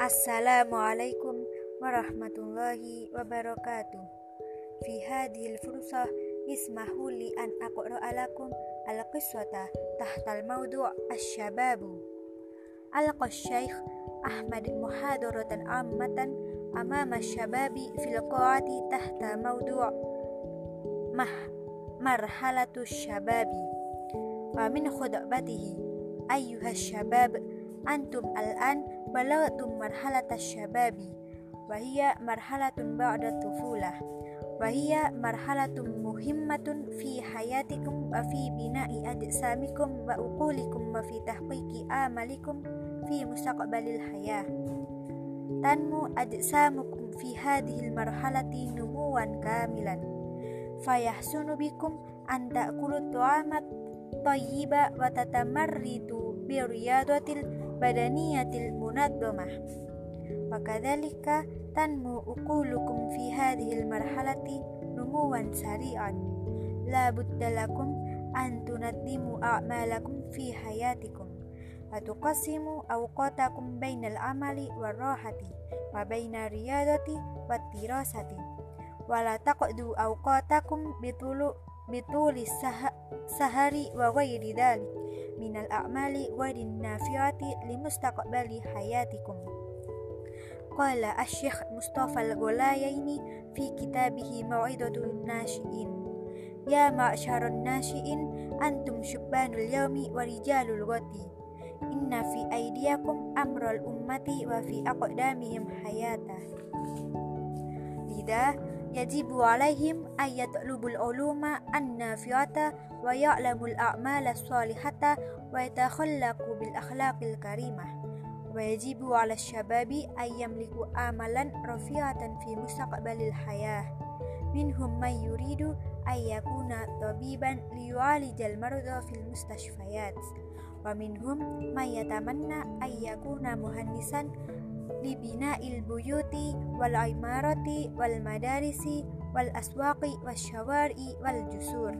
السلام عليكم ورحمة الله وبركاته. في هذه الفرصة اسمحوا لي أن أقرأ لكم القصة تحت الموضوع الشباب. ألقى الشيخ أحمد محاضرة عامة أمام الشباب في القاعة تحت موضوع مرحلة الشباب. ومن خطبته أيها الشباب antum al-an balagtum marhalata syababi wa hiya marhalatun ba'da tufulah wa hiya marhalatun muhimmatun fi hayatikum wa fi bina'i ajsamikum wa uqulikum wa fi tahqiqi amalikum fi mustaqbalil hayah. Tanmu ajsamukum fi hadhihi marhalati numuwan kamilan. Fayahsunu bikum an ta'kulu tu'amat tayyiba wa tatamarridu bi riyadatil badaniyatil munaddamah wa kadzalika tanmu uqulukum fi hadhil marhalati numuwan sari'an. La budda lakum an tunaddimu a'malakum fi hayatikum. Wa tuqassimu awqatakum bainal amali war rahati wa baina riyadati wat tirasati. Wa la taqdu awqatakum bitulu bituli sah sahari wa ghairi minal a'mali wadin nafiati limustaqbali hayatikum. Qala asy-syekh Mustafa al-Ghulayaini fi kitabihi Mau'idatun Nasyiin Ya ma'syarun nasyiin antum syubbanul yaumi wa rijalul ghadi. Inna fi aydiyakum amral ummati wa fi aqdamihim hayata. Lidah يجب عليهم أن يطلبوا العلوم النافعة ويعلموا الأعمال الصالحة ويتخلقوا بالأخلاق الكريمة. ويجب على الشباب أن يملكوا آملا رفيعة في مستقبل الحياة. منهم من يريد أن يكون طبيبا ليعالج المرضى في المستشفيات. ومنهم من يتمنى أن يكون مهندسا libina'il buyuti wal imarati wal madarisi wal aswaqi wasyawari wal jusur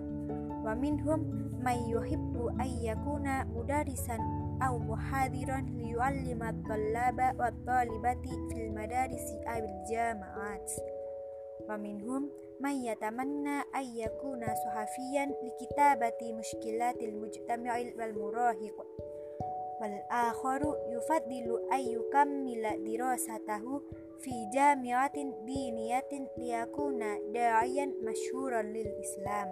wa minhum may yuhibbu ay yakuna mudarisan aw muhadiran liyu'allima at-tallaba wat talibati fil madarisi aw jama'at wa minhum may yatamanna ay yakuna suhafiyan likitabati mushkilatil mujtama'il wal murahiq والآخر يفضل أن يكمل دراسته في جامعة دينية ليكون داعيا مشهورا للإسلام.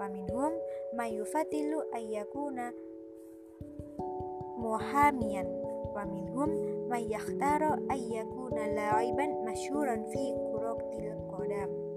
ومنهم من يفضل أن يكون محاميا. ومنهم من يختار أن يكون لاعبا مشهورا في كرة القدم.